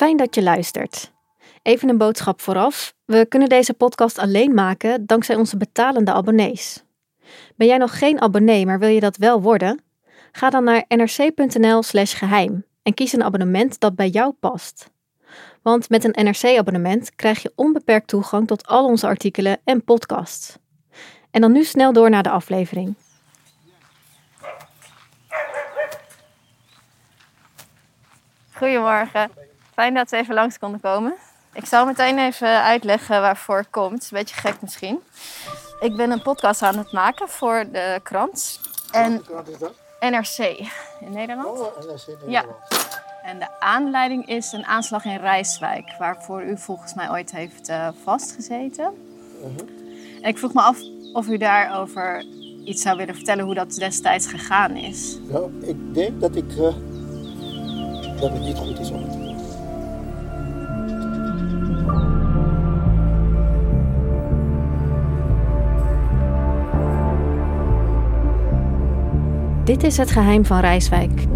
Fijn dat je luistert. Even een boodschap vooraf. We kunnen deze podcast alleen maken dankzij onze betalende abonnees. Ben jij nog geen abonnee, maar wil je dat wel worden? Ga dan naar nrc.nl/slash geheim en kies een abonnement dat bij jou past. Want met een NRC-abonnement krijg je onbeperkt toegang tot al onze artikelen en podcasts. En dan nu snel door naar de aflevering. Goedemorgen. Fijn dat we even langs konden komen. Ik zal meteen even uitleggen waarvoor het komt. Een beetje gek misschien. Ik ben een podcast aan het maken voor de krant. En NRC in Nederland. Oh, NRC in Ja. Nederland. En de aanleiding is een aanslag in Rijswijk, waarvoor u volgens mij ooit heeft eh, vastgezeten. En ik vroeg me af of u daarover iets zou willen vertellen hoe dat destijds gegaan is. Nou, ik denk dat ik eh, dat het niet goed is om het te doen. Dit is Het Geheim van Rijswijk.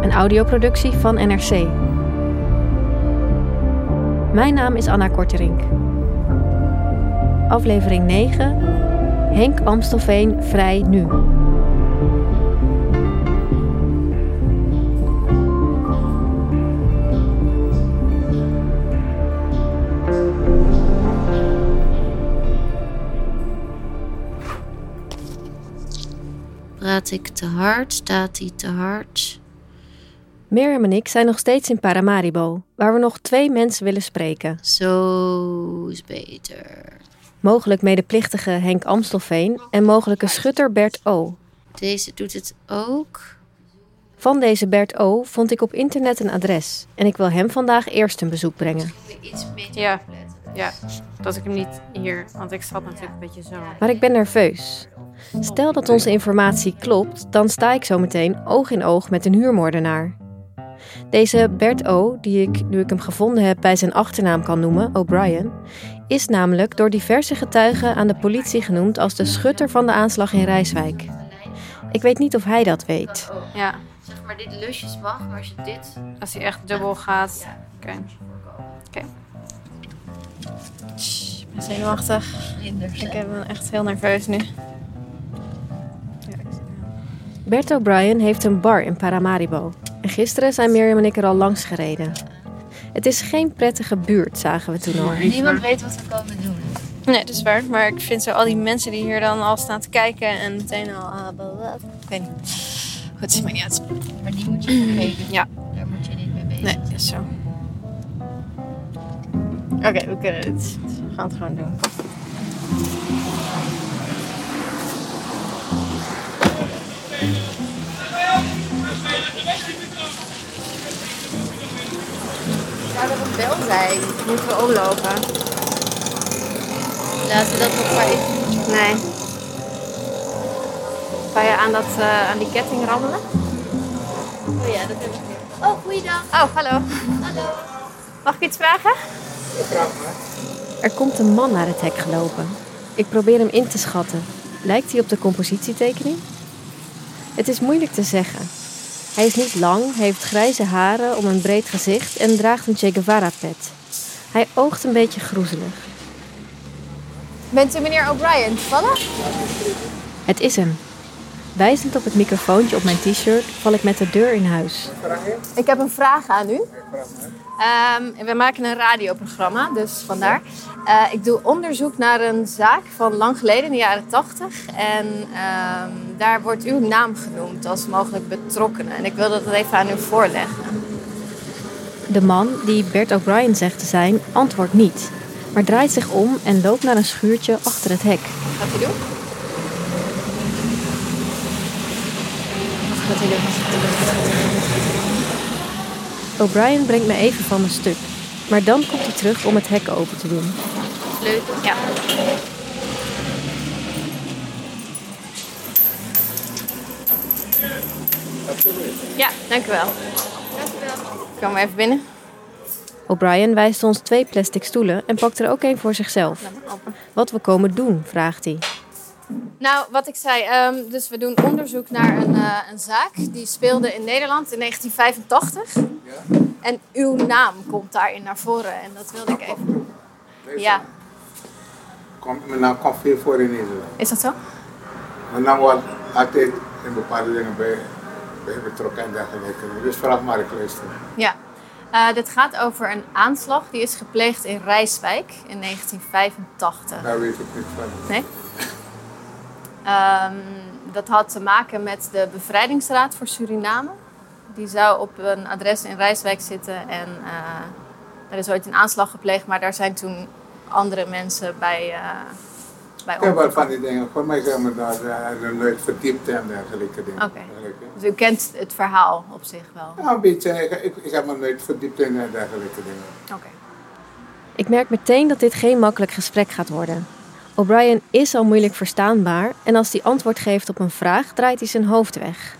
Een audioproductie van NRC. Mijn naam is Anna Korterink. Aflevering 9. Henk Amstelveen vrij nu. Praat ik te hard? Staat hij te hard? Mirjam en ik zijn nog steeds in Paramaribo, waar we nog twee mensen willen spreken. Zo is beter. Mogelijk medeplichtige Henk Amstelveen en mogelijke schutter Bert O. Deze doet het ook. Van deze Bert O vond ik op internet een adres en ik wil hem vandaag eerst een bezoek brengen. Iets Ja. Ja, dat ik hem niet hier, want ik zat natuurlijk een beetje zo. Maar ik ben nerveus. Stel dat onze informatie klopt, dan sta ik zo meteen oog in oog met een huurmoordenaar. Deze Bert O, die ik, nu ik hem gevonden heb, bij zijn achternaam kan noemen, O'Brien, is namelijk door diverse getuigen aan de politie genoemd als de schutter van de aanslag in Rijswijk. Ik weet niet of hij dat weet. Ja, Zeg maar, dit lusjes mag, maar als je dit... als hij echt dubbel gaat. Oké. Oké. Ik ben zenuwachtig. Ik ben echt heel nerveus nu. Het. Bert O'Brien heeft een bar in Paramaribo. En gisteren zijn Mirjam en ik er al langs gereden. Het is geen prettige buurt, zagen we toen al. Niemand weet wat we komen doen. Nee, dat is waar. Maar ik vind zo al die mensen die hier dan al staan te kijken en meteen al... blah, blah. Ik weet niet. Goed, ziet mij niet uit. Maar die moet je vergeten. Ja. Daar moet je niet mee bezig Nee, dat is zo. Oké, we kunnen het. We gaan het gewoon doen. Zou er een bel zijn? Moeten we omlopen? Laten we dat nog maar even... Nee. Zou je aan, dat, eh, aan die ketting rammelen? Oh ja, dat heb ik. Oh, goeiedag. Oh, hallo. Hallo. Mag ik iets vragen? Er komt een man naar het hek gelopen. Ik probeer hem in te schatten. Lijkt hij op de compositietekening? Het is moeilijk te zeggen. Hij is niet lang, heeft grijze haren om een breed gezicht en draagt een Che Guevara-pet. Hij oogt een beetje groezelig. Bent u meneer O'Brien toevallig? Het is hem. Wijzend op het microfoontje op mijn t-shirt val ik met de deur in huis. Ik heb een vraag aan u. Ehm, we maken een radioprogramma, dus vandaar. Eh, ik doe onderzoek naar een zaak van lang geleden, in de jaren 80. En ehm, daar wordt uw naam genoemd als mogelijk betrokkenen. En ik wil dat even aan u voorleggen. De man, die Bert O'Brien zegt te zijn, antwoordt niet, maar draait zich om en loopt naar een schuurtje achter het hek. Gaat u doen? dat hij er O'Brien brengt me even van mijn stuk. Maar dan komt hij terug om het hek open te doen. Sleutel. Ja. Ja, dank u wel. Dank u wel. Kom maar even binnen. O'Brien wijst ons twee plastic stoelen en pakt er ook een voor zichzelf. Wat we komen doen, vraagt hij. Nou, wat ik zei, ehm, dus we doen onderzoek naar een, eh, een zaak die speelde in Nederland in 1985. En uw naam komt daarin naar voren en dat wilde ik even. Ja, Kom, mijn naam komt veel voor in Nederland. is dat zo? Mijn naam wordt altijd in bepaalde dingen bij, bij betrokken en dergelijke. Dus vraag maar, ik luister. Ja. Eh, dit gaat over een aanslag die is gepleegd in Rijswijk in 1985. Daar weet ik niet van. Nee? Ehm, dat had te maken met de Bevrijdingsraad voor Suriname. Die zou op een adres in Rijswijk zitten en eh, er is ooit een aanslag gepleegd, maar daar zijn toen andere mensen bij, eh bij Ik heb wel van die dingen. Voor mij zijn we daar uh, nooit verdiept en dergelijke dingen. Oké. Dus u kent het verhaal op zich wel. Ja, een beetje. Ik, ik, ik heb me nooit verdiept in en dergelijke dingen. Oké. Ik merk meteen dat dit geen makkelijk gesprek gaat worden. O'Brien is al moeilijk verstaanbaar en als hij antwoord geeft op een vraag, draait hij zijn hoofd weg.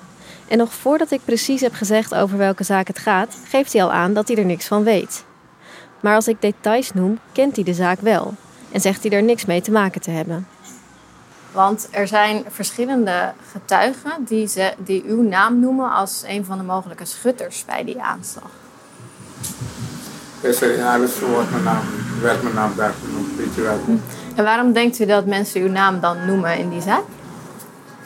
En nog voordat ik precies heb gezegd over welke zaak het gaat, geeft hij al aan dat hij er niks van weet. Maar als ik details noem, kent hij de zaak wel en zegt hij er niks mee te maken te hebben. Want er zijn verschillende getuigen die, ze, die uw naam noemen als een van de mogelijke schutters bij die aanslag. In alles wordt mijn naam, werd mijn naam daar genoemd. Weet je wel. En waarom denkt u dat mensen uw naam dan noemen in die zaak?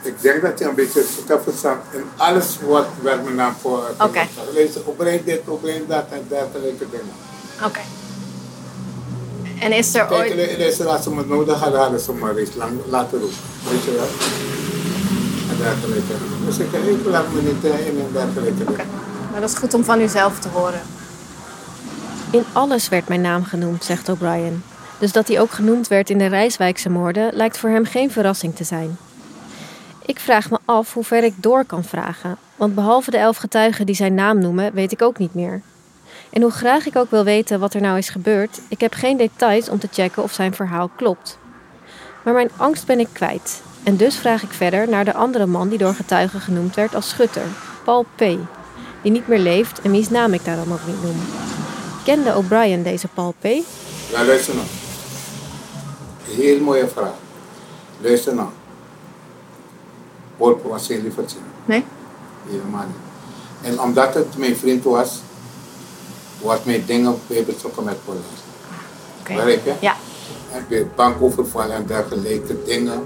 Ik denk dat je een beetje heb verstaan. In alles wordt, werd mijn naam voor. Oké. Lees opbreng dit, opbreng dat en dergelijke dingen. Oké. En is er Kijk, ooit... in deze laatste me nodig hadden, hadden ze me eens lang laten roepen. Weet je wel? En dergelijke. Dus ik, ik laat me niet in en dergelijke dingen. Maar dat is goed om van uzelf te horen. In alles werd mijn naam genoemd, zegt O'Brien. Dus dat hij ook genoemd werd in de Rijswijkse moorden lijkt voor hem geen verrassing te zijn. Ik vraag me af hoe ver ik door kan vragen, want behalve de elf getuigen die zijn naam noemen, weet ik ook niet meer. En hoe graag ik ook wil weten wat er nou is gebeurd, ik heb geen details om te checken of zijn verhaal klopt. Maar mijn angst ben ik kwijt. En dus vraag ik verder naar de andere man die door getuigen genoemd werd als schutter, Paul P., die niet meer leeft en wiens naam ik daar dan ook niet noem. Kende O'Brien deze Paul P? Ja, luister nou. Heel mooie vraag. Luister nou. Wolf was geen lievertje. Nee? Helemaal niet. En omdat het mijn vriend was, wordt mij dingen bij betrokken met politie. Oké. Begrijp je? Ja. En bij bankoverval en dergelijke dingen.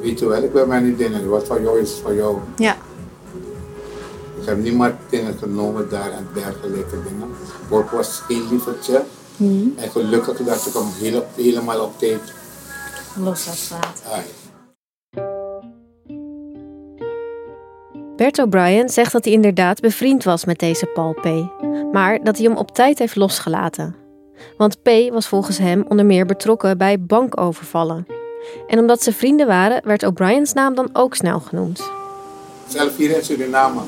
Weet je wel, ik ben mij niet dingen. Wat van jou is van jou. Ja. Ik heb niemand dingen genomen daar en dergelijke dingen. Wolf was geen lievertje. En gelukkig dat ik hem hele- helemaal op tijd Los had gelaten. Ai. Bert O'Brien zegt dat hij inderdaad bevriend was met deze Paul P., maar dat hij hem op tijd heeft losgelaten. Want P. was volgens hem onder meer betrokken bij bankovervallen. En omdat ze vrienden waren, werd O'Brien's naam dan ook snel genoemd. Zelf hier in Suriname.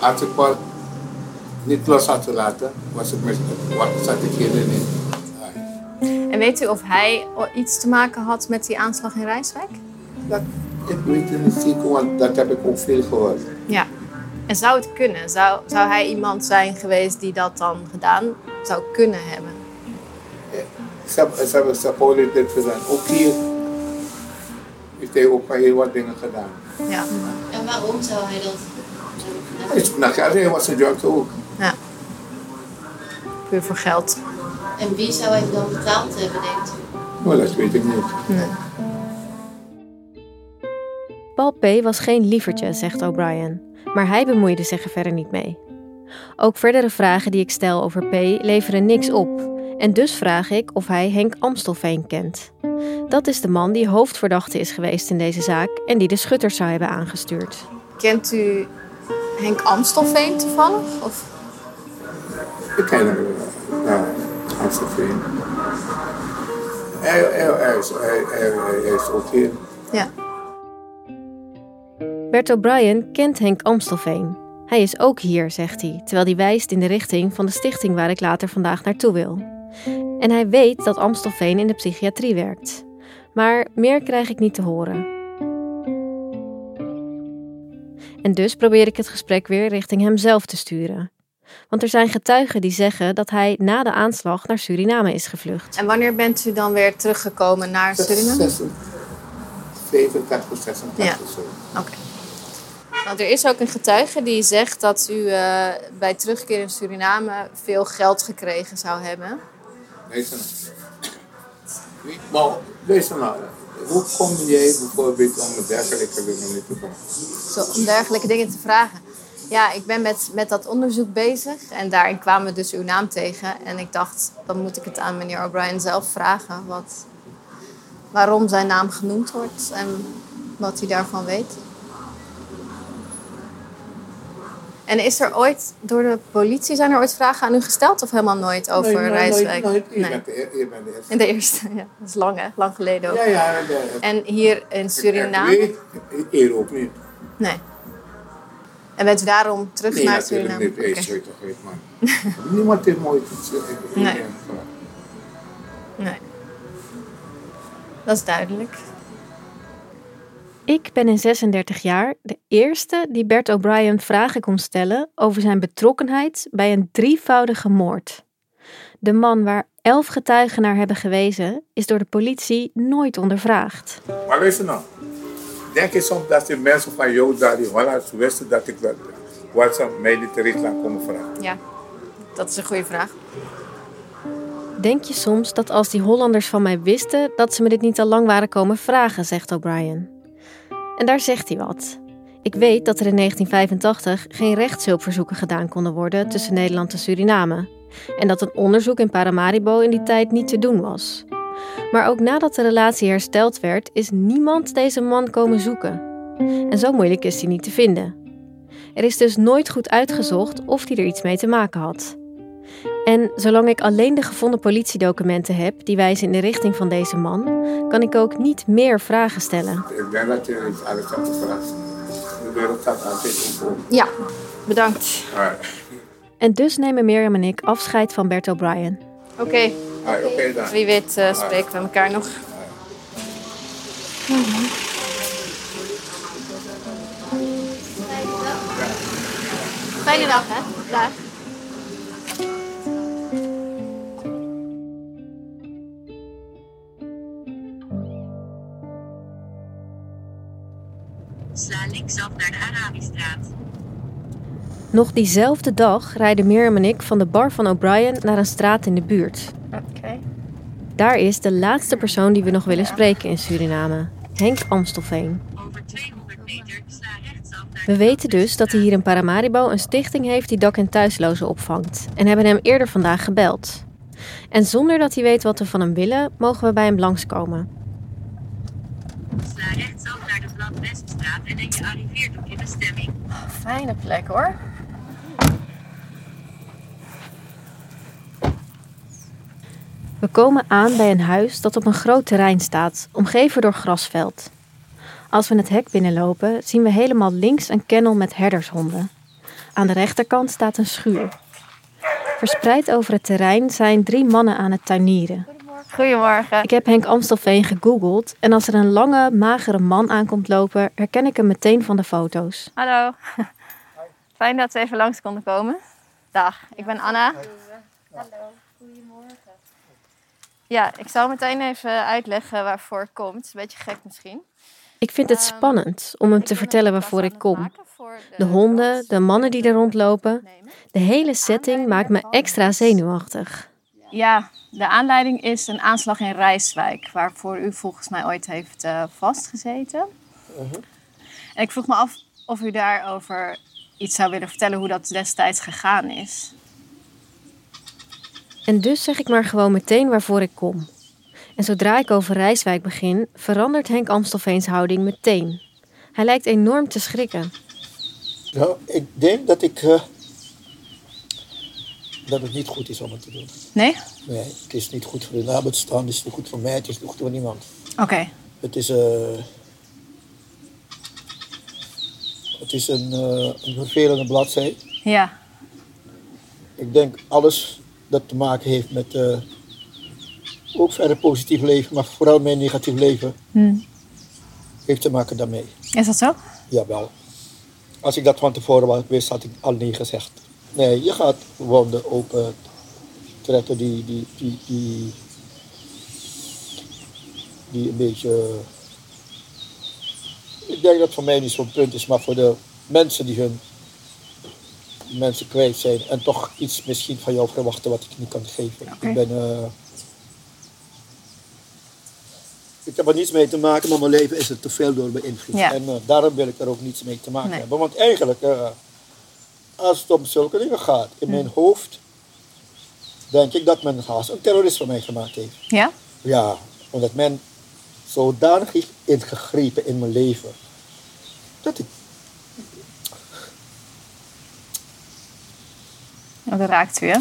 Als ik Paul niet los had gelaten, was het met wat zat ik hier in. En weet u of hij iets te maken had met die aanslag in Rijswijk? Dat, ik weet het niet zeker, want dat heb ik ook veel gehoord. Ja. En zou het kunnen? Zou, zou hij iemand zijn geweest die dat dan gedaan zou kunnen hebben? Ze hebben, ze hebben, ze hebben dit gedaan. Ook hier heeft hij ook maar heel wat dingen gedaan. Ja. En waarom zou hij dat? Hij is naar hij was een junkie ook. ja. Puur voor geld. En wie zou hij dan betaald hebben, denkt u? Maar dat weet ik niet. Nee. Paul P. was geen lievertje, zegt O'Brien, maar hij bemoeide zich er verder niet mee. Ook verdere vragen die ik stel over P. leveren niks op. En dus vraag ik of hij Henk Amstelveen kent. Dat is de man die hoofdverdachte is geweest in deze zaak en die de schutters zou hebben aangestuurd. Kent u Henk Amstelveen toevallig? Of? Ik ken hem wel. Ja, Amstelveen. Hij, hij, hij, is, hij, hij, is ook hier. Ja. Bert O'Brien kent Henk Amstelveen. Hij is ook hier, zegt hij, terwijl hij wijst in de richting van de stichting waar ik later vandaag naartoe wil. En hij weet dat Amstelveen in de psychiatrie werkt. Maar meer krijg ik niet te horen. En dus probeer ik het gesprek weer richting hemzelf te sturen. Want er zijn getuigen die zeggen dat hij na de aanslag naar Suriname is gevlucht. En wanneer bent u dan weer teruggekomen naar Suriname? 85, 86, Ja. zo. Oké. Want er is ook een getuige die zegt dat u eh, bij terugkeer in Suriname veel geld gekregen zou hebben. Wie- Maar nou. Hoe kom jij bijvoorbeeld om dergelijke dingen te doen? Zo, om dergelijke dingen te vragen. Ja, ik ben met, met dat onderzoek bezig en daarin kwamen we dus uw naam tegen. En ik dacht, dan moet ik het aan meneer O'Brien zelf vragen. Wat, waarom zijn naam genoemd wordt en wat hij daarvan weet. En is er ooit, door de politie, zijn er ooit vragen aan u gesteld of helemaal nooit over Nee, nooit, Rijswijk? nooit. Je Nee. bent de eer- je bent de eerste. In de eerste, ja. Dat is lang hè, lang geleden ook. Ja, ja. de- En hier in Suriname? Ik weet, eer ook niet. Nee. En bent u daarom terug Nee, naar natuurlijk Suriname? niet. Hey, Oké. sorry toch, weet man. Niemand heeft mooi iets. Nee. Nee. Dat is duidelijk. Ik ben in 36 jaar de eerste die Bert O'Brien vragen kon stellen over zijn betrokkenheid bij een drievoudige moord. De man waar elf getuigen naar hebben gewezen, is door de politie nooit ondervraagd. Maar luister nou. Denk je soms dat de mensen van jou daar in Holland wisten dat ik dat, wat ze mij niet terecht laten komen vragen? Ja, dat is een goede vraag. Denk je soms dat als die Hollanders van mij wisten, dat ze me dit niet al lang waren komen vragen, zegt O'Brien. En daar zegt hij wat. Ik weet dat er in 1985 geen rechtshulpverzoeken gedaan konden worden tussen Nederland en Suriname. En dat een onderzoek in Paramaribo in die tijd niet te doen was. Maar ook nadat de relatie hersteld werd, is niemand deze man komen zoeken. En zo moeilijk is hij niet te vinden. Er is dus nooit goed uitgezocht of hij er iets mee te maken had. En zolang ik alleen de gevonden politiedocumenten heb die wijzen in de richting van deze man, kan ik ook niet meer vragen stellen. Ik denk dat je niet alles hebt gevraagd. De wereld staat altijd. Ja, bedankt. En dus nemen Mirjam en ik afscheid van Bert O'Brien. Oké, Oké dan. wie weet eh, spreken we elkaar nog. Fijne dag, hè? Dag. Sla linksaf naar de Arabistraat. Nog diezelfde dag rijden Mirjam en ik van de bar van O'Brien naar een straat in de buurt. Oké. Daar is de laatste persoon die we nog willen spreken in Suriname, Henk Amstelveen. Over 200 meter sla rechtsaf naar We weten dus dat hij hier in Paramaribo een stichting heeft die dak- en thuislozen opvangt en hebben hem eerder vandaag gebeld. En zonder dat hij weet wat we van hem willen, mogen we bij hem langskomen. Sla rechtsaf naar de Blad-Weststraat en je arriveert op je bestemming. Fijne plek, hoor. We komen aan bij een huis dat op een groot terrein staat, omgeven door grasveld. Als we het hek binnenlopen, zien we helemaal links een kennel met herdershonden. Aan de rechterkant staat een schuur. Verspreid over het terrein zijn drie mannen aan het tuinieren. Goedemorgen. Ik heb Henk Amstelveen gegoogeld en als er een lange, magere man aankomt lopen, herken ik hem meteen van de foto's. Hallo. Fijn dat we even langs konden komen. Dag, ik ben Anna. Hallo. Ja, ik zal meteen even uitleggen waarvoor ik kom. Het is een beetje gek misschien. Ik vind het spannend om hem te vertellen waarvoor ik kom. De honden, de mannen die er rondlopen, de hele setting maakt me extra zenuwachtig. Ja, de aanleiding is een aanslag in Rijswijk, waarvoor u volgens mij ooit heeft eh, vastgezeten. En ik vroeg me af of u daarover iets zou willen vertellen hoe dat destijds gegaan is. En dus zeg ik maar gewoon meteen waarvoor ik kom. En zodra ik over Rijswijk begin, verandert Henk Amstelveens houding meteen. Hij lijkt enorm te schrikken. Nou, ik denk dat ik. eh, dat het niet goed is om het te doen. Nee? Nee, het is niet goed voor de nabestaanden, het is niet goed voor mij, het is niet goed voor niemand. Oké. Het is. eh, Het is een, eh, een vervelende bladzij. Ja. Ik denk alles dat te maken heeft met eh, ook verder positief leven, maar vooral mijn negatief leven, Hm. heeft te maken daarmee. Is dat zo? Jawel. Als ik dat van tevoren was, wist, had ik al nee gezegd. Nee, je gaat wonden open trekken die, die, die, die, die een beetje... Ik denk dat voor mij niet zo'n punt is, maar voor de mensen die hun mensen kwijt zijn en toch iets misschien van jou verwachten wat ik niet kan geven. Ik ben... eh, ik heb er niets mee te maken, maar mijn leven is er te veel door beïnvloed. Ja. En eh, daarom wil ik er ook niets mee te maken Nee. hebben. Want eigenlijk, eh, als het om zulke dingen gaat, in Hm. mijn hoofd, denk ik dat men haast een terrorist van mij gemaakt heeft. Ja? Ja, omdat men zodanig heeft ingegrepen in mijn leven. Dat ik, Dat raakt u, hè?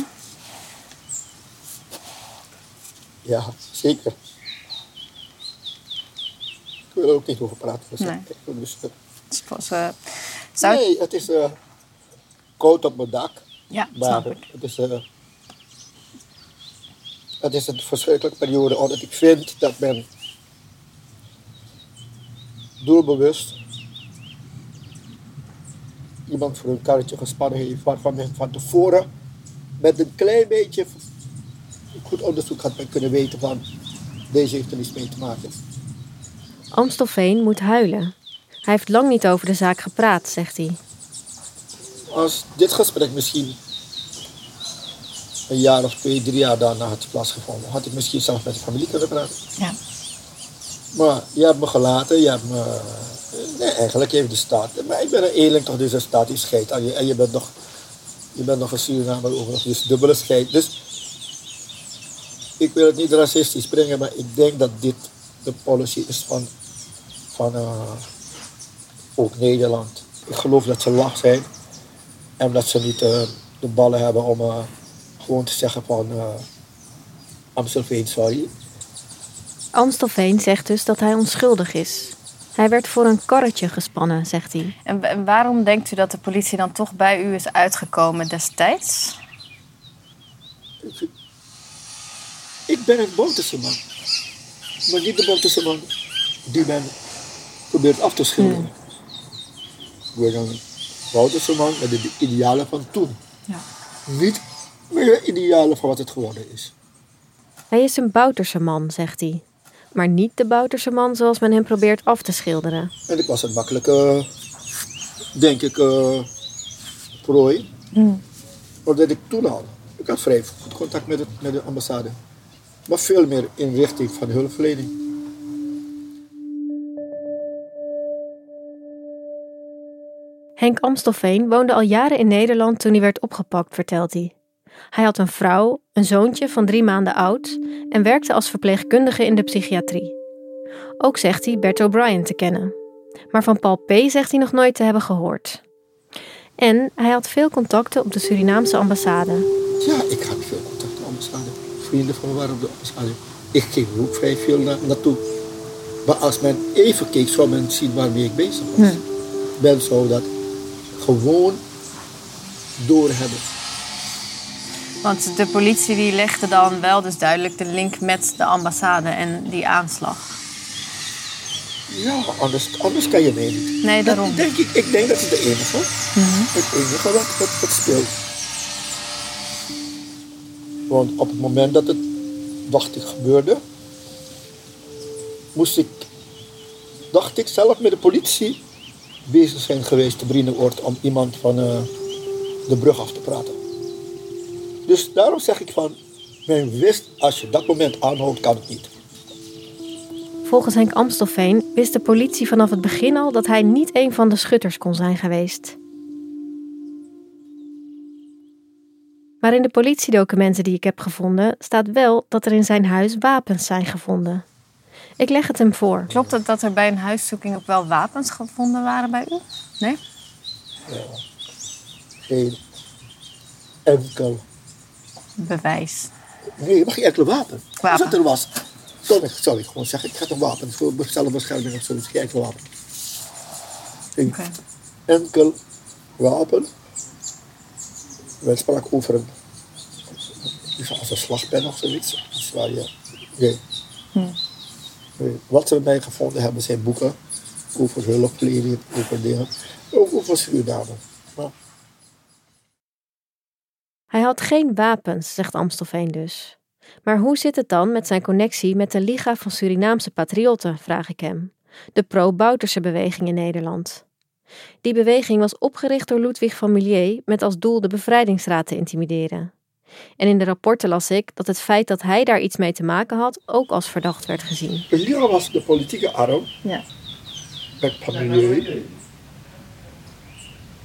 ja, zeker. Ik wil er ook niet over praten. Dus, Nee. dus, eh, Dus volgens, eh, zou het- nee, het is eh, koud op mijn dak. Ja, Maar het is, eh, het is een verschrikkelijke periode omdat ik vind dat men doelbewust iemand voor een karretje gespannen heeft waarvan men van tevoren met een klein beetje goed onderzoek had men kunnen weten van deze heeft er niets mee te maken. Amstelveen moet huilen. Hij heeft lang niet over de zaak gepraat, zegt hij. Als dit gesprek misschien een jaar of twee, drie jaar daarna had plaatsgevonden, had ik misschien zelf met de familie kunnen praten. Ja. Maar je hebt me gelaten, je hebt me. Nee, eigenlijk heeft de staat. Maar ik ben een eerlijk toch, dus de staat die scheidt aan je. En je bent nog, je bent nog een Surinamer overigens, dus dubbele scheid. Dus ik wil het niet racistisch brengen, maar ik denk dat dit de policy is van, van eh, ook Nederland. Ik geloof dat ze lach zijn en dat ze niet eh, de ballen hebben om eh, gewoon te zeggen van Amstelveen, sorry. Amstelveen zegt dus dat hij onschuldig is. Hij werd voor een karretje gespannen, zegt hij. En, waarom denkt u dat de politie dan toch bij u is uitgekomen destijds? Ik ben een Bouterse man. Maar niet de Bouterse man die men probeert af te schilderen. Ik ben een Bouterse man met de idealen van toen. Ja. Niet meer de idealen van wat het geworden is. Hij is een Bouterse man, zegt hij. Maar niet de Bouterse man zoals men hem probeert af te schilderen. En ik was een makkelijke, denk ik, eh prooi. Omdat ik toen al, ik had vrij goed contact met, het, met de ambassade. Maar veel meer in richting van hulpverlening. Henk Amstelveen woonde al jaren in Nederland toen hij werd opgepakt, vertelt hij. Hij had een vrouw, een zoontje van drie maanden oud en werkte als verpleegkundige in de psychiatrie. Ook zegt hij Bert O'Brien te kennen. Maar van Paul P. zegt hij nog nooit te hebben gehoord. En hij had veel contacten op de Surinaamse ambassade. Ja, ik had veel contact met de ambassade. Vrienden van me waren op de ambassade. Ik ging ook vrij veel na naartoe. Maar als men even keek, zou men zien waarmee ik bezig was. Men zou dat gewoon doorhebben. Want de politie die legde dan wel dus duidelijk de link met de ambassade en die aanslag. Ja, anders, anders kan je mij niet. Nee, Dat daarom. denk ik, ik denk dat is de enige. Het enige wat, wat, wat speelt. Want op het moment dat het, dacht ik, gebeurde, moest ik, dacht ik zelf met de politie bezig zijn geweest te Brienenoord om iemand van eh, de brug af te praten. Dus daarom zeg ik van, men wist, als je dat moment aanhoudt, kan het niet. Volgens Henk Amstelveen wist de politie vanaf het begin al dat hij niet een van de schutters kon zijn geweest. Maar in de politiedocumenten die ik heb gevonden staat wel dat er in zijn huis wapens zijn gevonden. Ik leg het hem voor. Klopt het dat er bij een huiszoeking ook wel wapens gevonden waren bij u? Nee? Geen enkel Bewijs. Nee, mag je enkele wapen. Wapen. Als het er was, dan zal ik gewoon zeggen, ik ga een wapen voor zelfbescherming of zoiets, geen enkel wapen. Geen Oké. enkel wapen. Men sprak over een, als een slagpen of zoiets. Dus waar je, nee. Nee. Wat ze bij mij gevonden hebben zijn boeken over hulpverlening, over dingen, ook over Suriname. Maar Hij had geen wapens, zegt Amstelveen dus. Maar hoe zit het dan met zijn connectie met de Liga van Surinaamse Patriotten, vraag ik hem. De pro-Bouterse beweging in Nederland. Die beweging was opgericht door Ludwig van Milier met als doel de bevrijdingsraad te intimideren. En in de rapporten las ik dat het feit dat hij daar iets mee te maken had ook als verdacht werd gezien. de Liga was de politieke arm Ja. met familie.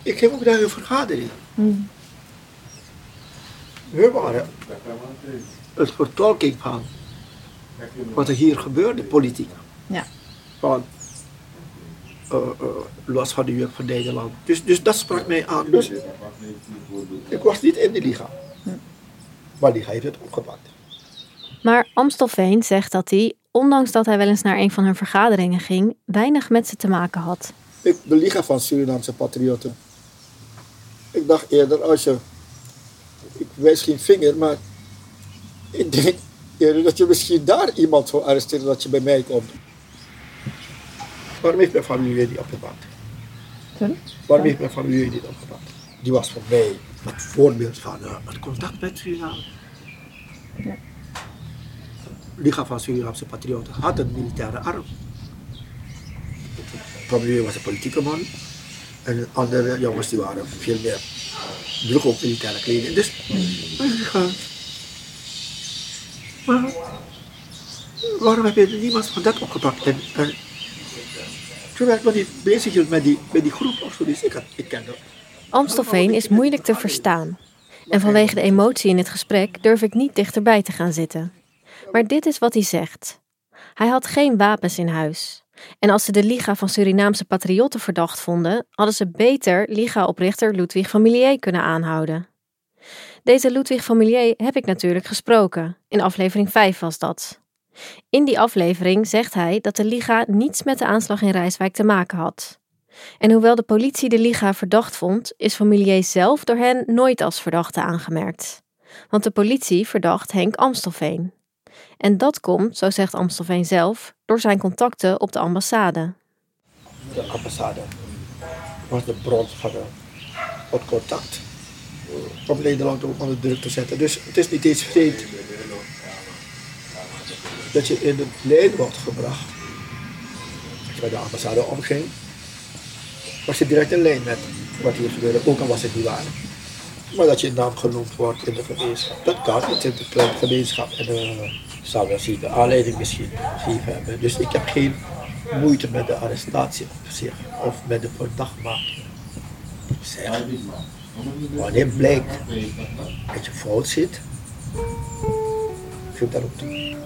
Ik heb ook daar een vergadering. We waren het vertolking van wat er hier gebeurde, politiek. Ja. Van eh, los van de juk van Nederland. Dus, dus dat sprak mij aan. Dus ik was niet in de Liga. Maar die heeft het opgepakt. Maar Amstelveen zegt dat hij, ondanks dat hij wel eens naar een van hun vergaderingen ging, weinig met ze te maken had. Ik, de Liga van Surinaamse Patriotten. Ik dacht eerder als je. Ik wijs geen vinger, maar. Ik denk eerder dat je misschien daar iemand zou arresteren dat je bij mij komt. Waarom heeft mijn familie niet opgepakt? Waarom heeft mijn familie niet opgepakt? Die was voor mij het voorbeeld van eh, het contact met Suriname. Liga van Surinaamse Patriotten had een militaire arm. Familie was een politieke man. En de andere jongens die waren veel meer droeg op militaire kleding. Dus, maar waarom heb je niemand van dat opgepakt? En, en terwijl ik nog niet bezig hield met die, met die groep of zo, dus ik, had, ik kende Amstelveen is moeilijk te verstaan. En vanwege de emotie in het gesprek durf ik niet dichterbij te gaan zitten. Maar dit is wat hij zegt. Hij had geen wapens in huis. En als ze de Liga van Surinaamse Patriotten verdacht vonden, hadden ze beter Liga-oprichter Ludwig van kunnen aanhouden. Deze Ludwig van heb ik natuurlijk gesproken. In aflevering 5 was dat. In die aflevering zegt hij dat de Liga niets met de aanslag in Rijswijk te maken had. En hoewel de politie de Liga verdacht vond, is Van zelf door hen nooit als verdachte aangemerkt. Want de politie verdacht Henk Amstelveen. En dat komt, zo zegt Amstelveen zelf, door zijn contacten op de ambassade. de ambassade was de bron van het contact om Nederland ook onder druk te zetten. Dus het is niet eens vreemd dat je in de lijn wordt gebracht. Als je bij de ambassade omging, was je direct in lijn met wat hier gebeurde, ook al was het niet waar. Maar dat je naam genoemd wordt in de gemeenschap, dat kan niet in de kleine gemeenschap. En zou wel de aanleiding misschien gegeven hebben. Dus ik heb geen moeite met de arrestatie op zich of met de verdachtmaking. Wanneer blijkt dat je fout zit, geef dat ook toe.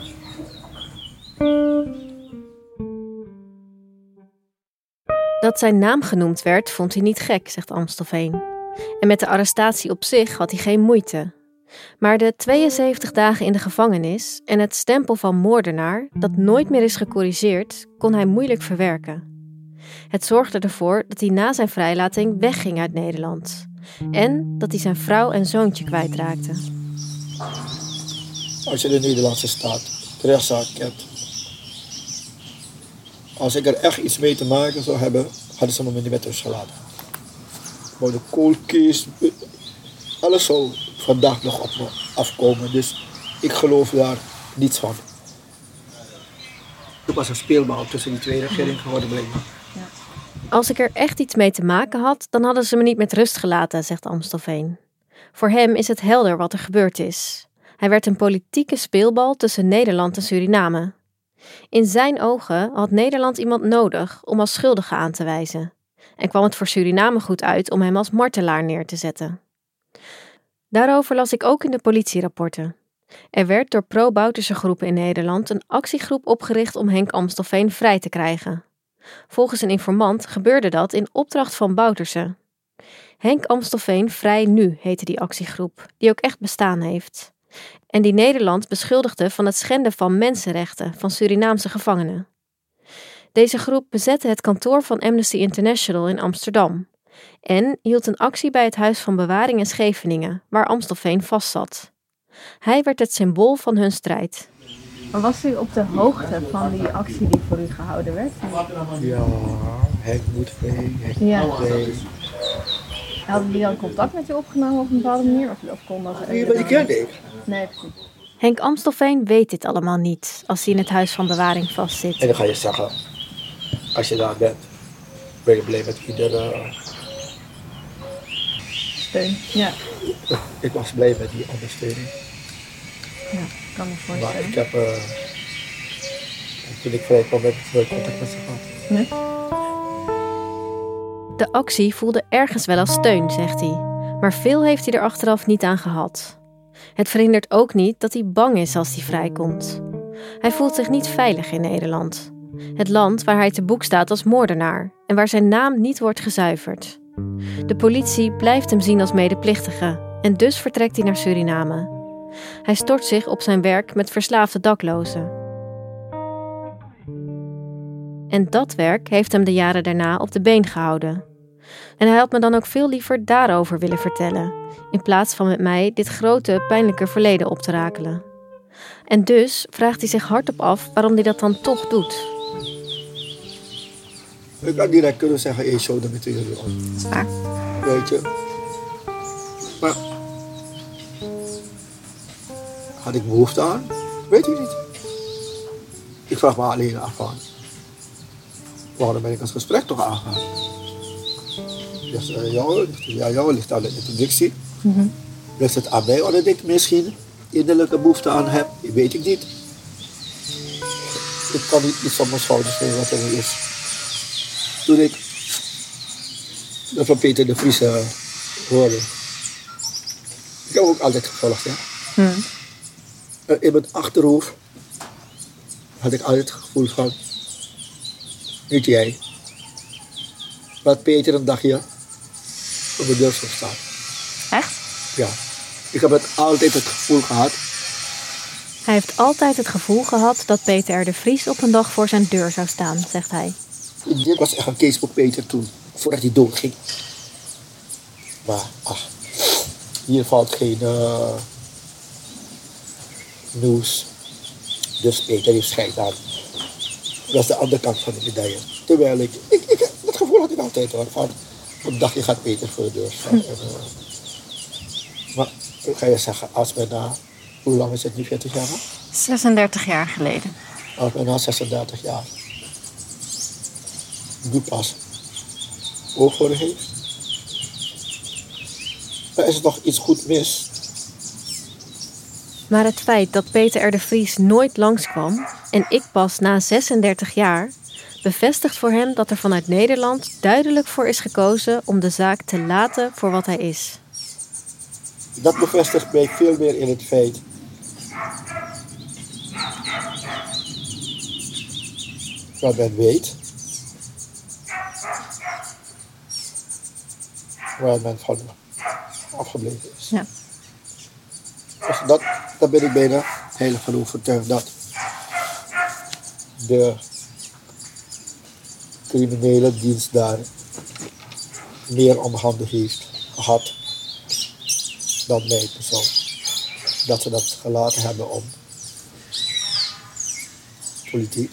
Dat zijn naam genoemd werd, vond hij niet gek, zegt Amstelveen. En met de arrestatie op zich had hij geen moeite. Maar de 72 dagen in de gevangenis en het stempel van moordenaar, dat nooit meer is gecorrigeerd, kon hij moeilijk verwerken. Het zorgde ervoor dat hij na zijn vrijlating wegging uit Nederland. En dat hij zijn vrouw en zoontje kwijtraakte. Als je de Nederlandse staat rechtszaak kent. Als ik er echt iets mee te maken zou hebben, hadden ze me niet met rust gelaten. Maar de case, alles zou vandaag nog op me afkomen. Dus ik geloof daar niets van. Het was een speelbal tussen die twee regeringen geworden blijkbaar. Als ik er echt iets mee te maken had, dan hadden ze me niet met rust gelaten, zegt Amstelveen. Voor hem is het helder wat er gebeurd is. Hij werd een politieke speelbal tussen Nederland en Suriname. In zijn ogen had Nederland iemand nodig om als schuldige aan te wijzen. En kwam het voor Suriname goed uit om hem als martelaar neer te zetten. Daarover las ik ook in de politierapporten. Er werd door pro-Bouterse groepen in Nederland een actiegroep opgericht om Henk Amstelveen vrij te krijgen. Volgens een informant gebeurde dat in opdracht van Bouterse. Henk Amstelveen Vrij Nu heette die actiegroep, die ook echt bestaan heeft. En die Nederland beschuldigde van het schenden van mensenrechten van Surinaamse gevangenen. Deze groep bezette het kantoor van Amnesty International in Amsterdam En hield een actie bij het Huis van Bewaring in Scheveningen, waar Amstelveen vastzat. Hij werd het symbool van hun strijd. Maar was u op de hoogte van die actie die voor u gehouden werd? Ja, Henk moet Ja. mee. Hadden die dan contact met u opgenomen op een bepaalde manier? Of, of kon dat Nee, maar die kende ik. Nee, precies. Henk Amstelveen weet dit allemaal niet als hij in het Huis van Bewaring vastzit. En dan ga je zeggen, als je daar bent, ben je blij met iedere... Steun. Ja, Ik was blij met die ondersteuning. ja, kan me Maar voorstellen. ik heb, eh, toen ik vrij kwam, heb ik nooit contact met ze gehad. De actie voelde ergens wel als steun, zegt hij. Maar veel heeft hij er achteraf niet aan gehad. Het verhindert ook niet dat hij bang is als hij vrijkomt. Hij voelt zich niet veilig in Nederland. Het land waar hij te boek staat als moordenaar en waar zijn naam niet wordt gezuiverd. De politie blijft hem zien als medeplichtige en dus vertrekt hij naar Suriname. Hij stort zich op zijn werk met verslaafde daklozen. En dat werk heeft hem de jaren daarna op de been gehouden. En hij had me dan ook veel liever daarover willen vertellen, in plaats van met mij dit grote, pijnlijke verleden op te rakelen. En dus vraagt hij zich hardop af waarom hij dat dan toch doet. Ik had direct kunnen zeggen, hey, show de materiaal op. Waar? Weet je. Maar had ik behoefte aan? Weet ik niet. Ik vraag me alleen af van, waarom ben ik het gesprek toch aangegaan? Dus uh, jou, ja, jou ligt aan de introductie. Ligt het aan mij, omdat ik misschien innerlijke behoefte aan heb? Weet ik niet. Ik kan niet iets op mijn schouders nemen wat er is. Toen ik dat van Peter de Vries eh, hoorde. Ik heb ook altijd gevolgd, ja. Eh, in mijn achterhoofd had ik altijd het gevoel van, niet jij, laat Peter een dagje op de deur zou staan. Echt? Ja. Ik heb het altijd het gevoel gehad, Hij heeft altijd het gevoel gehad dat Peter R. de Vries op een dag voor zijn deur zou staan, zegt hij. Dit was echt een case voor Peter toen, voordat hij doodging. Maar, ach, hier valt geen eh, nieuws. Dus Peter heeft scheid aan. Dat is de andere kant van de medaille. Terwijl ik, ik, ik dat gevoel had ik altijd hoor. Van, op een dagje gaat Peter voor de deur staan. En, eh, maar, ik ga je zeggen, als men na, hoe lang is het nu, 40 jaar? hè? 36 jaar geleden. Als men na 36 jaar nu pas oog voor heeft, dan is er toch iets goed mis. Maar het feit dat Peter R. de Vries nooit langskwam en ik pas na 36 jaar, bevestigt voor hem dat er vanuit Nederland duidelijk voor is gekozen om de zaak te laten voor wat hij is. Dat bevestigt mij veel meer in het feit dat men weet waar men van afgebleven is. Ja. Dus dat, daar ben ik bijna heilig van overtuigd dat de criminele dienst daar meer om handen heeft gehad dan mij persoon. Dat ze dat gelaten hebben om politiek.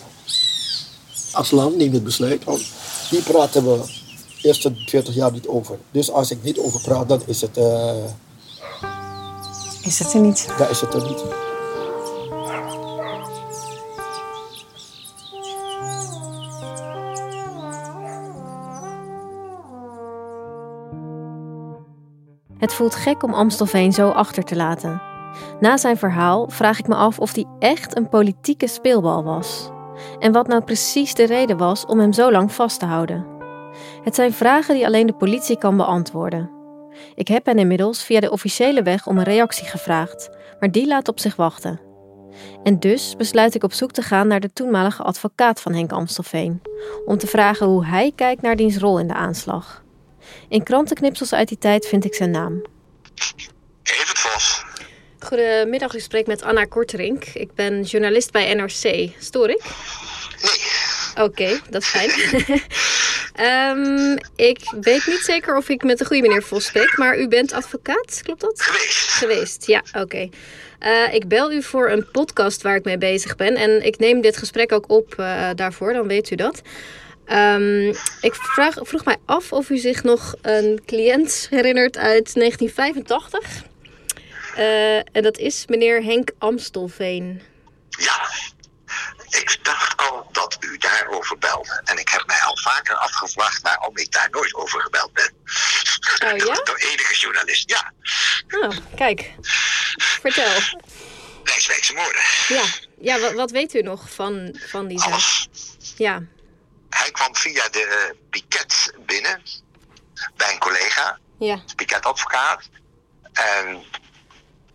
Als land neemt het besluit om. Die praten we eerste 40 jaar niet over. Dus als ik niet over praat, dan is het, eh, Is het er niet? dan is het er niet. Het voelt gek om Amstelveen zo achter te laten. Na zijn verhaal vraag ik me af of hij echt een politieke speelbal was. En wat nou precies de reden was om hem zo lang vast te houden. Het zijn vragen die alleen de politie kan beantwoorden. Ik heb hen inmiddels via de officiële weg om een reactie gevraagd, maar die laat op zich wachten. En dus besluit ik op zoek te gaan naar de toenmalige advocaat van Henk Amstelveen, om te vragen hoe hij kijkt naar diens rol in de aanslag. In krantenknipsels uit die tijd vind ik zijn naam. Vos. Goedemiddag, u spreekt met Anna Korterink. Ik ben journalist bij NRC. Stoor ik? Nee, Oké, dat is fijn. Ehm, ik weet niet zeker of ik met de goede meneer Vos spreek, maar u bent advocaat, klopt dat? Geweest. Geweest, ja, oké. Eh, ik bel u voor een podcast waar ik mee bezig ben. En ik neem dit gesprek ook op eh, daarvoor, dan weet u dat. Ehm, ik vraag, vroeg mij af of u zich nog een cliënt herinnert uit 1985. Eh, en dat is meneer Henk Amstelveen. Ja. Ik dacht al dat u daarover belde. En ik heb mij al vaker afgevraagd waarom ik daar nooit over gebeld ben. Oh ja? Door enige journalist. Ja. Oh, kijk. Vertel. Rijkswijkse moorden. Ja, ja wat, wat weet u nog van, van die zaak? Ja, Hij kwam via de eh, piket binnen. Bij een collega. ja. Piketadvocaat. En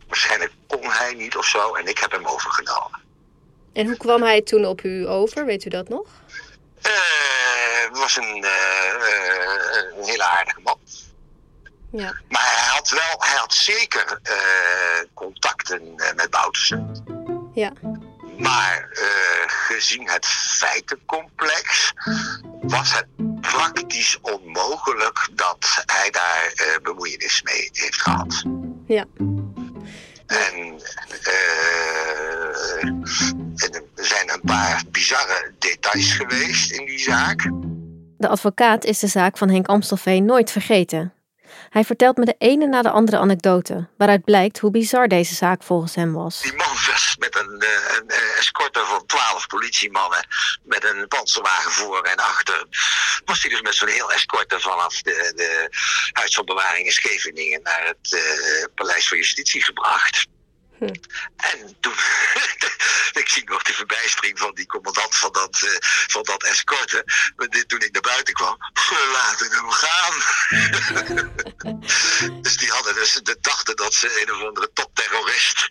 waarschijnlijk kon hij niet of zo. En ik heb hem overgenomen. En hoe kwam hij toen op u over? Weet u dat nog? Eh, Het was een, eh, eh, een hele aardige man. Ja. Maar hij had wel, hij had zeker eh, contacten eh, met Boutersen. Ja. Maar eh, gezien het feitencomplex was het praktisch onmogelijk dat hij daar eh, bemoeienis mee heeft gehad. Ja. En eh, paar bizarre details geweest in die zaak. De advocaat is de zaak van Henk Amstelveen nooit vergeten. Hij vertelt me de ene na de andere anekdote, waaruit blijkt hoe bizar deze zaak volgens hem was. Die man was met een, eh, een eh, escorte van twaalf politiemannen met een panzerwagen voor en achter. Was hij dus met zo'n heel escorte vanaf de, de Huis van Bewaring in Scheveningen naar het eh, Paleis van Justitie gebracht. En toen, ik zie nog de verbijstering van die commandant van dat, eh, van dat escorte. Toen ik naar buiten kwam, laten hem gaan. dus die hadden dus, de dachten dat ze een of andere topterrorist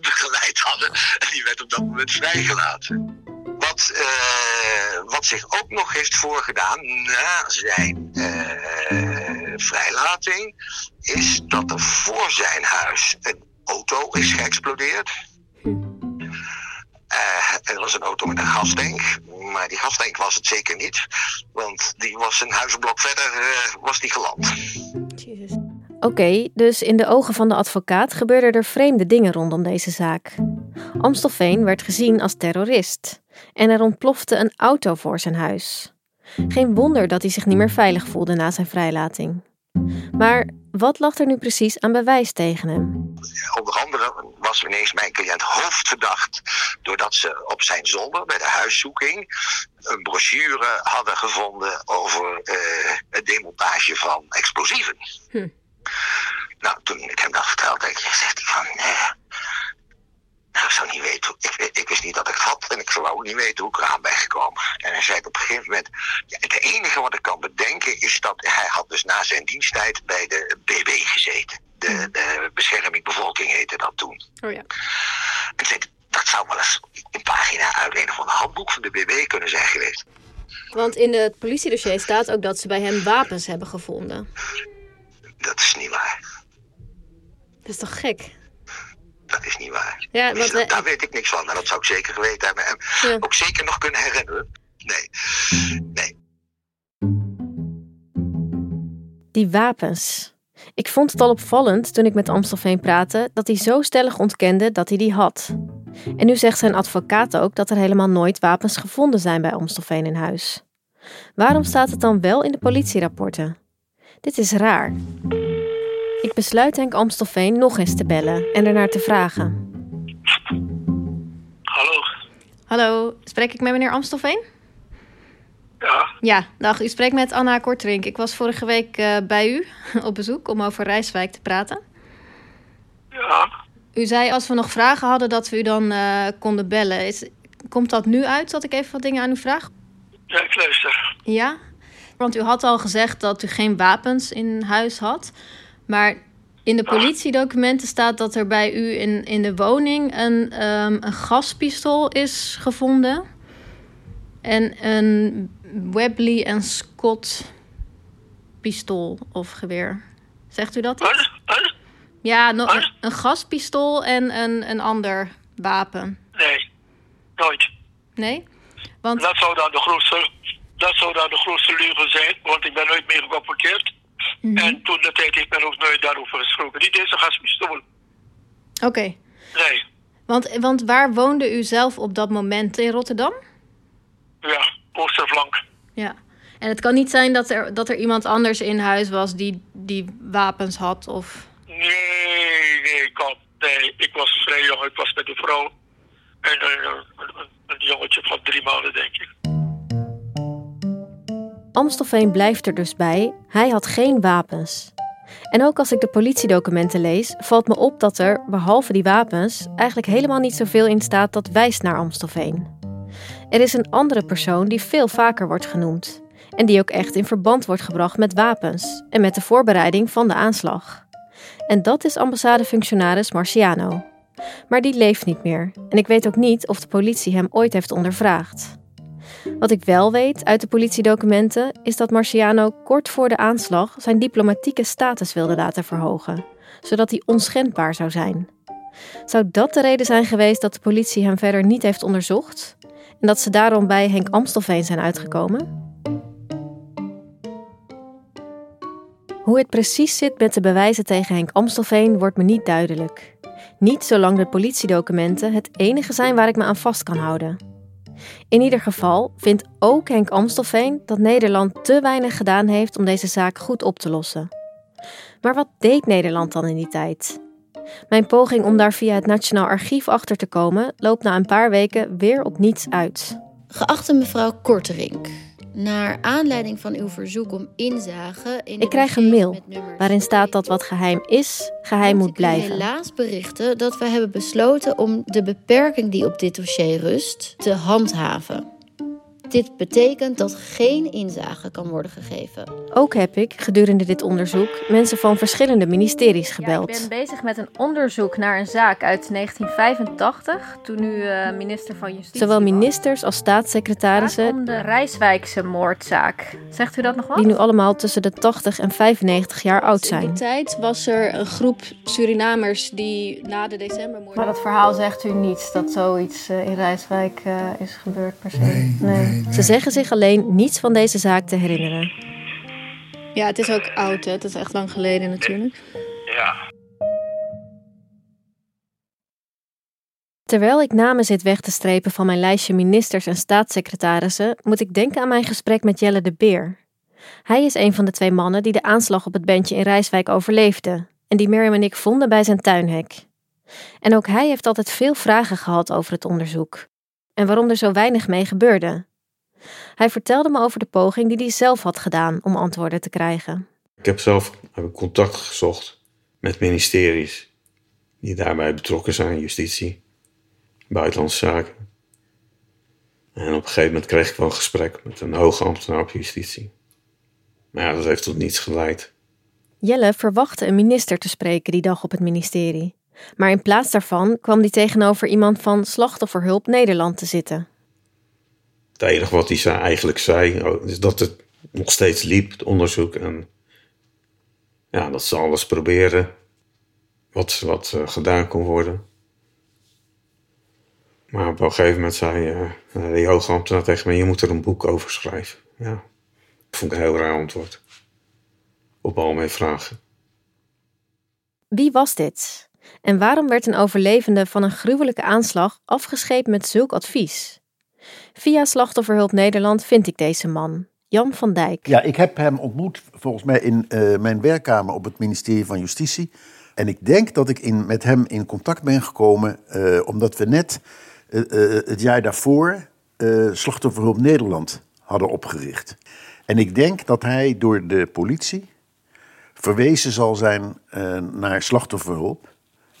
begeleid hadden. En die werd op dat moment vrijgelaten. Wat, eh, wat zich ook nog heeft voorgedaan na zijn eh, vrijlating, is dat er voor zijn huis een auto is geëxplodeerd. Eh, er was een auto met een gastank, maar die gastank was het zeker niet, want die was een huizenblok verder eh, was die geland. Oké, dus in de ogen van de advocaat gebeurden er vreemde dingen rondom deze zaak. Amstelveen werd gezien als terrorist en er ontplofte een auto voor zijn huis. Geen wonder dat hij zich niet meer veilig voelde na zijn vrijlating. Maar wat lag er nu precies aan bewijs tegen hem? Onder andere was ineens mijn cliënt hoofdverdacht doordat ze op zijn zolder bij de huiszoeking een brochure hadden gevonden over eh, het demontage van explosieven. Hm. Nou, toen ik hem dat vertelde, zegt hij van, eh, nou, ik zou niet weten, ik, ik wist niet dat ik het had en ik zou ook niet weten hoe ik eraan ben gekomen. En hij zei op een gegeven moment, ja, het enige wat ik kan bedenken is dat hij had dus na zijn diensttijd bij de BB gezeten. De, de bescherming bevolking heette dat toen. Oh ja. En zei, dat zou wel eens een pagina uit een of ander handboek van de BB kunnen zijn geweest. Want in het politiedossier staat ook dat ze bij hem wapens hebben gevonden. Dat is niet waar. Dat is toch gek? Dat is niet waar. Ja, Dus dat- eh, daar weet ik niks van. En dat zou ik zeker geweten hebben. En Ja. ook zeker nog kunnen herinneren. Nee. Nee. Die wapens. Ik vond het al opvallend toen ik met Amstelveen praatte dat hij zo stellig ontkende dat hij die had. En nu zegt zijn advocaat ook dat er helemaal nooit wapens gevonden zijn bij Amstelveen in huis. Waarom staat het dan wel in de politierapporten? Dit is raar. Ik besluit Henk Amstelveen nog eens te bellen en ernaar te vragen. Hallo. Hallo, spreek ik met meneer Amstelveen? Ja, Ja, dag. U spreekt met Anna Kortrink. Ik was vorige week eh, bij u op bezoek om over Rijswijk te praten. ja. U zei als we nog vragen hadden dat we u dan eh, konden bellen. Is, komt dat nu uit dat ik even wat dingen aan u vraag? Ja, ik luister. Ja? Want u had al gezegd dat u geen wapens in huis had. Maar in de politiedocumenten staat dat er bij u in, in de woning een, ehm, een gaspistool is gevonden. En een Webley en Scott pistool of geweer. Zegt u dat? iets? Ja, nog een, een gaspistool en een, een ander wapen. Nee, nooit. Nee? Want Dat zou dan de grootste dat zou dan de grootste leugen zijn, want ik ben nooit mee gerapporteerd. En toen de tijd heeft men ook nooit daarover gesproken. Niet deze gaspistool. Oké. Nee. Want, want waar woonde u zelf op dat moment? In Rotterdam? Ja, Oosterflank. Ja. En het kan niet zijn dat er, dat er iemand anders in huis was die, die wapens had of... Nee, nee, ik had, nee, ik was vrij jong. Ik was met een vrouw. En een, een, een, een jongetje van drie maanden, denk ik. Amstelveen blijft er dus bij, hij had geen wapens. En ook als ik de politiedocumenten lees, valt me op dat er, behalve die wapens, eigenlijk helemaal niet zoveel in staat dat wijst naar Amstelveen. Er is een andere persoon die veel vaker wordt genoemd. En die ook echt in verband wordt gebracht met wapens en met de voorbereiding van de aanslag. En dat is ambassadefunctionaris Marciano. Maar die leeft niet meer en ik weet ook niet of de politie hem ooit heeft ondervraagd. Wat ik wel weet uit de politiedocumenten is dat Marciano kort voor de aanslag zijn diplomatieke status wilde laten verhogen, zodat hij onschendbaar zou zijn. Zou dat de reden zijn geweest dat de politie hem verder niet heeft onderzocht en dat ze daarom bij Henk Amstelveen zijn uitgekomen? Hoe het precies zit met de bewijzen tegen Henk Amstelveen wordt me niet duidelijk. Niet zolang de politiedocumenten het enige zijn waar ik me aan vast kan houden. In ieder geval vindt ook Henk Amstelveen dat Nederland te weinig gedaan heeft om deze zaak goed op te lossen. Maar wat deed Nederland dan in die tijd? Mijn poging om daar via het Nationaal Archief achter te komen loopt na een paar weken weer op niets uit. Geachte mevrouw Korterink, naar aanleiding van uw verzoek om inzage in Ik krijg een mail waarin staat dat wat geheim is, geheim moet blijven. helaas berichten dat we hebben besloten om de beperking die op dit dossier rust te handhaven. Dit betekent dat geen inzage kan worden gegeven. Ook heb ik gedurende dit onderzoek mensen van verschillende ministeries gebeld. ik ben bezig met een onderzoek naar een zaak uit 1985, toen u eh, minister van Justitie Zowel ministers als staatssecretarissen, om de Rijswijkse moordzaak. Zegt u dat nog wat? die nu allemaal tussen de 80 en 95 jaar oud In die zijn. tijd was er een groep Surinamers die na de decembermoord... Maar dat verhaal zegt u niets dat zoiets eh, in Rijswijk eh, is gebeurd per se. Nee. Ze zeggen zich alleen niets van deze zaak te herinneren. Ja, het is ook oud, hè? Het is echt lang geleden natuurlijk. Ja. Terwijl ik namen zit weg te strepen van mijn lijstje ministers en staatssecretarissen, moet ik denken aan mijn gesprek met Jelle de Beer. Hij is een van de twee mannen die de aanslag op het bandje in Rijswijk overleefde en die Mirjam en ik vonden bij zijn tuinhek. En ook hij heeft altijd veel vragen gehad over het onderzoek en waarom er zo weinig mee gebeurde. Hij vertelde me over de poging die hij zelf had gedaan om antwoorden te krijgen. Ik heb zelf heb ik contact gezocht met ministeries die daarbij betrokken zijn, justitie, buitenlandse zaken. En op een gegeven moment kreeg ik wel een gesprek met een hoge ambtenaar op justitie. Maar ja, dat heeft tot niets geleid. Jelle verwachtte een minister te spreken die dag op het ministerie. Maar in plaats daarvan kwam hij tegenover iemand van Slachtofferhulp Nederland te zitten. Het enige wat hij zei, eigenlijk zei, oh, is dat het nog steeds liep, het onderzoek. En ja, dat ze alles proberen wat, wat eh, gedaan kon worden. Maar op een gegeven moment zei eh, die hoge ambtenaar tegen me, je moet er een boek over schrijven. Ja, dat vond ik een heel raar antwoord. Op al mijn vragen. Wie was dit? En waarom werd een overlevende van een gruwelijke aanslag afgescheept met zulk advies? Via Slachtofferhulp Nederland vind ik deze man, Jan van Dijk. Ja, ik heb hem ontmoet volgens mij in eh, mijn werkkamer op het ministerie van Justitie. En ik denk dat ik in, met hem in contact ben gekomen eh, omdat we net eh, het jaar daarvoor Slachtofferhulp Nederland hadden opgericht. En ik denk dat hij door de politie verwezen zal zijn naar slachtofferhulp.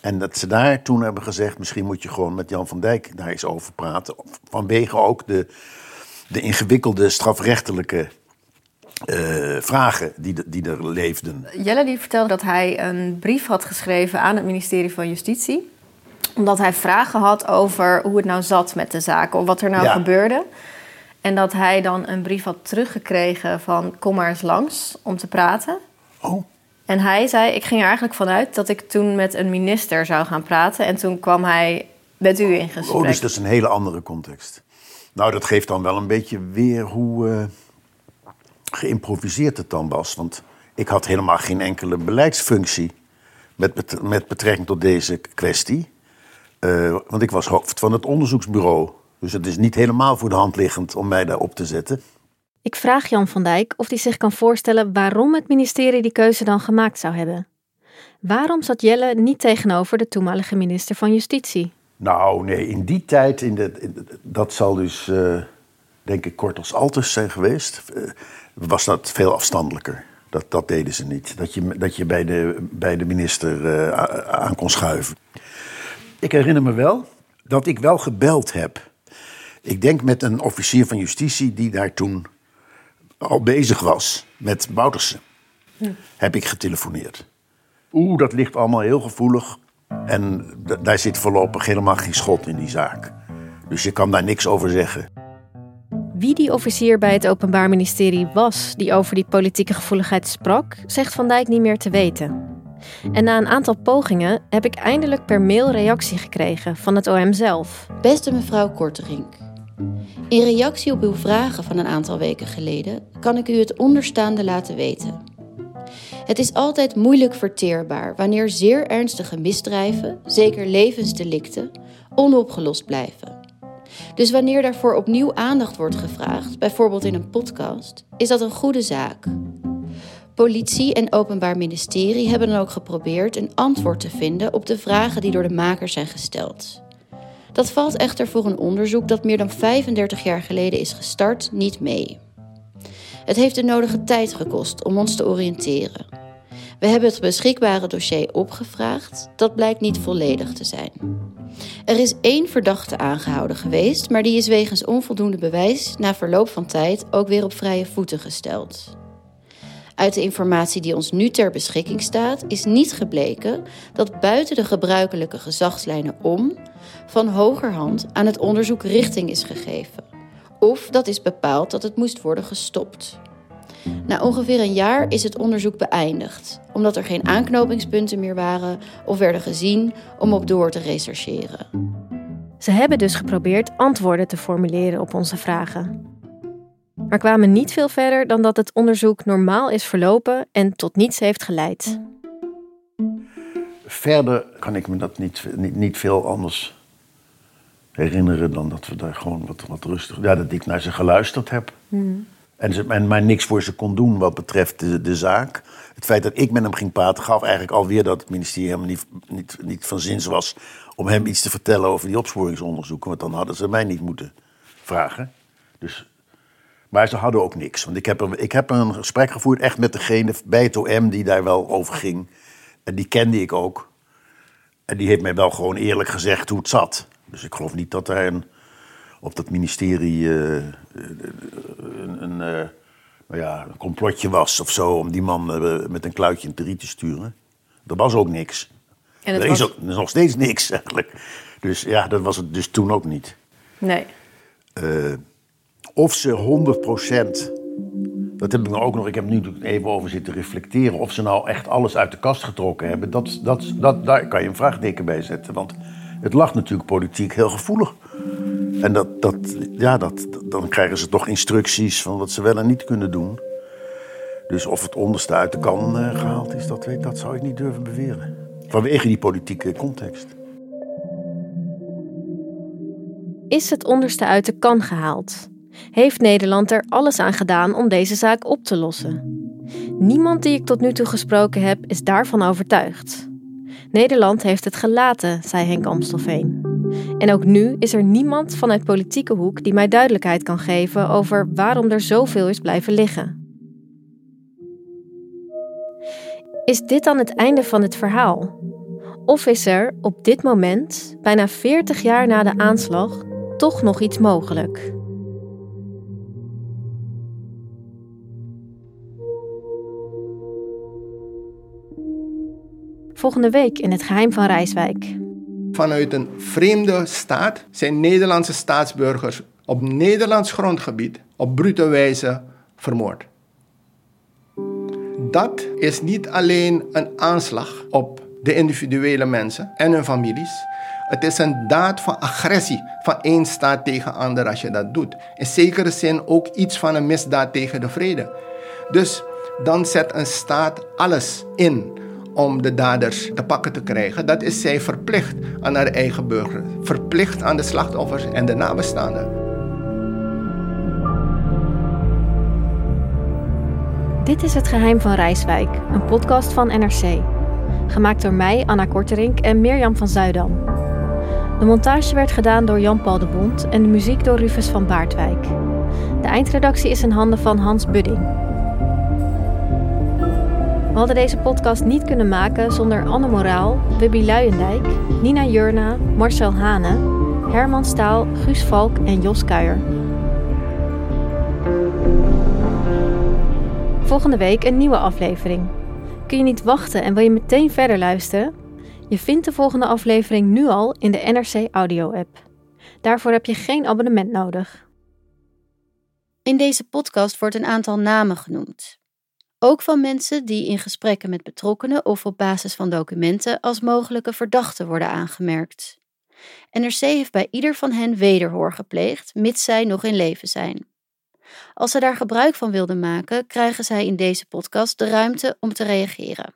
En dat ze daar toen hebben gezegd, misschien moet je gewoon met Jan van Dijk daar eens over praten. Vanwege ook de, de ingewikkelde strafrechtelijke eh, vragen die, de- die er leefden. Jelle die vertelde dat hij een brief had geschreven aan het ministerie van Justitie. Omdat hij vragen had over hoe het nou zat met de zaak. Of wat er nou Ja. gebeurde. En dat hij dan een brief had teruggekregen van kom maar eens langs om te praten. Oh. En hij zei, ik ging er eigenlijk vanuit dat ik toen met een minister zou gaan praten. En toen kwam hij met u in gesprek. Oh, dus dat is een hele andere context. Nou, dat geeft dan wel een beetje weer hoe, eh, geïmproviseerd het dan was. Want ik had helemaal geen enkele beleidsfunctie met, met betrekking tot deze kwestie. Eh, want ik was hoofd van het onderzoeksbureau. Dus het is niet helemaal voor de hand liggend om mij daar op te zetten. Ik vraag Jan van Dijk of hij zich kan voorstellen waarom het ministerie die keuze dan gemaakt zou hebben. Waarom zat Jelle niet tegenover de toenmalige minister van Justitie? Nou, nee, in die tijd, in de, dat zal dus, eh, denk ik, kort als Altus zijn geweest, eh, was dat veel afstandelijker. Dat, dat deden ze niet. Dat je, dat je bij, de, bij de minister eh, aan kon schuiven. Ik herinner me wel dat ik wel gebeld heb. Ik denk met een officier van justitie die daar toen al bezig was met Boutersen. Heb ik getelefoneerd. Oeh, dat ligt allemaal heel gevoelig. En d- daar zit voorlopig helemaal geen schot in die zaak. Dus je kan daar niks over zeggen. Wie die officier bij het Openbaar Ministerie was die over die politieke gevoeligheid sprak, zegt Van Dijk niet meer te weten. En na een aantal pogingen heb ik eindelijk per mail reactie gekregen van het OM zelf. Beste mevrouw Korterink. In reactie op uw vragen van een aantal weken geleden kan ik u het onderstaande laten weten. Het is altijd moeilijk verteerbaar wanneer zeer ernstige misdrijven, zeker levensdelicten, onopgelost blijven. Dus wanneer daarvoor opnieuw aandacht wordt gevraagd, bijvoorbeeld in een podcast, is dat een goede zaak. Politie en Openbaar Ministerie hebben dan ook geprobeerd een antwoord te vinden op de vragen die door de makers zijn gesteld. Dat valt echter voor een onderzoek dat meer dan 35 jaar geleden is gestart niet mee. Het heeft de nodige tijd gekost om ons te oriënteren. We hebben het beschikbare dossier opgevraagd, dat blijkt niet volledig te zijn. Er is één verdachte aangehouden geweest, maar die is wegens onvoldoende bewijs na verloop van tijd ook weer op vrije voeten gesteld. Uit de informatie die ons nu ter beschikking staat, is niet gebleken dat buiten de gebruikelijke gezagslijnen om van hogerhand aan het onderzoek richting is gegeven. Of dat is bepaald dat het moest worden gestopt. Na ongeveer een jaar is het onderzoek beëindigd, omdat er geen aanknopingspunten meer waren of werden gezien om op door te rechercheren. Ze hebben dus geprobeerd antwoorden te formuleren op onze vragen. Maar kwamen niet veel verder dan dat het onderzoek normaal is verlopen en tot niets heeft geleid. Verder kan ik me dat niet, niet, niet veel anders herinneren dan dat we daar gewoon wat, wat rustig... Ja, dat ik naar ze geluisterd heb. En, ze, en maar niks voor ze kon doen wat betreft de, de zaak. Het feit dat ik met hem ging praten gaf eigenlijk alweer dat het ministerie helemaal niet, niet, niet van zins was om hem iets te vertellen over die opsporingsonderzoeken. Want dan hadden ze mij niet moeten vragen. Dus, maar ze hadden ook niks. Want ik heb, er, ik heb een gesprek gevoerd echt met degene bij het OM die daar wel over ging. En die kende ik ook. En die heeft mij wel gewoon eerlijk gezegd hoe het zat. Dus ik geloof niet dat er een, op dat ministerie eh, een, een, eh, nou ja, een complotje was of zo om die man eh, met een kluitje in het riet te sturen. Er was ook niks. En er, was- is ook, er is nog steeds niks eigenlijk. Dus ja, dat was het dus toen ook niet. Nee. Of ze 100%, dat heb ik nou ook nog, ik heb nu even over zitten reflecteren, of ze nou echt alles uit de kast getrokken hebben, dat, dat, dat, daar kan je een vraagteken bij zetten. Want het lag natuurlijk politiek heel gevoelig. En dat, dat, ja, dat, dan krijgen ze toch instructies van wat ze wel en niet kunnen doen. Dus of het onderste uit de kan eh, gehaald is, dat, weet, dat zou ik niet durven beweren. Vanwege die politieke context. Is het onderste uit de kan gehaald? Heeft Nederland er alles aan gedaan om deze zaak op te lossen? Niemand die ik tot nu toe gesproken heb is daarvan overtuigd. Nederland heeft het gelaten, zei Henk Amstelveen. En ook nu is er niemand vanuit politieke hoek die mij duidelijkheid kan geven over waarom er zoveel is blijven liggen. Is dit dan het einde van het verhaal? Of is er op dit moment, bijna 40 jaar na de aanslag, toch nog iets mogelijk? Volgende week in het geheim van Rijswijk. Vanuit een vreemde staat zijn Nederlandse staatsburgers op Nederlands grondgebied op brute wijze vermoord. Dat is niet alleen een aanslag op de individuele mensen en hun families. Het is een daad van agressie van één staat tegen ander als je dat doet. In zekere zin ook iets van een misdaad tegen de vrede. Dus dan zet een staat alles in om de daders te pakken te krijgen. Dat is zij verplicht aan haar eigen burger. Verplicht aan de slachtoffers en de nabestaanden. Dit is Het Geheim van Rijswijk, een podcast van NRC. Gemaakt door mij, Anna Korterink en Mirjam van Zuidam. De montage werd gedaan door Jan-Paul de Bond en de muziek door Rufus van Baardwijk. De eindredactie is in handen van Hans Budding. We hadden deze podcast niet kunnen maken zonder Anne Moraal, Wubby Luijendijk, Nina Jurna, Marcel Hane, Herman Staal, Guus Valk en Jos Kuijer. Volgende week een nieuwe aflevering. Kun je niet wachten en wil je meteen verder luisteren? Je vindt de volgende aflevering nu al in de NRC Audio-app. Daarvoor heb je geen abonnement nodig. In deze podcast wordt een aantal namen genoemd. Ook van mensen die in gesprekken met betrokkenen of op basis van documenten als mogelijke verdachten worden aangemerkt. NRC heeft bij ieder van hen wederhoor gepleegd, mits zij nog in leven zijn. Als ze daar gebruik van wilden maken, krijgen zij in deze podcast de ruimte om te reageren.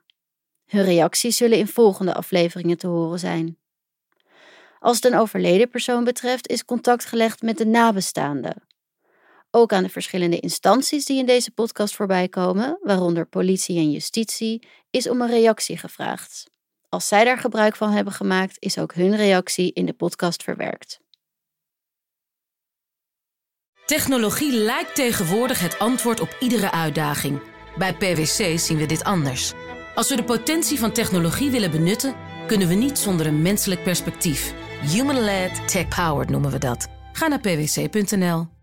Hun reacties zullen in volgende afleveringen te horen zijn. Als het een overleden persoon betreft, is contact gelegd met de nabestaanden. Ook aan de verschillende instanties die in deze podcast voorbij komen, waaronder politie en justitie, is om een reactie gevraagd. Als zij daar gebruik van hebben gemaakt, is ook hun reactie in de podcast verwerkt. Technologie lijkt tegenwoordig het antwoord op iedere uitdaging. Bij PwC zien we dit anders. Als we de potentie van technologie willen benutten, kunnen we niet zonder een menselijk perspectief. Human-led, tech-powered noemen we dat. Ga naar pwc.nl.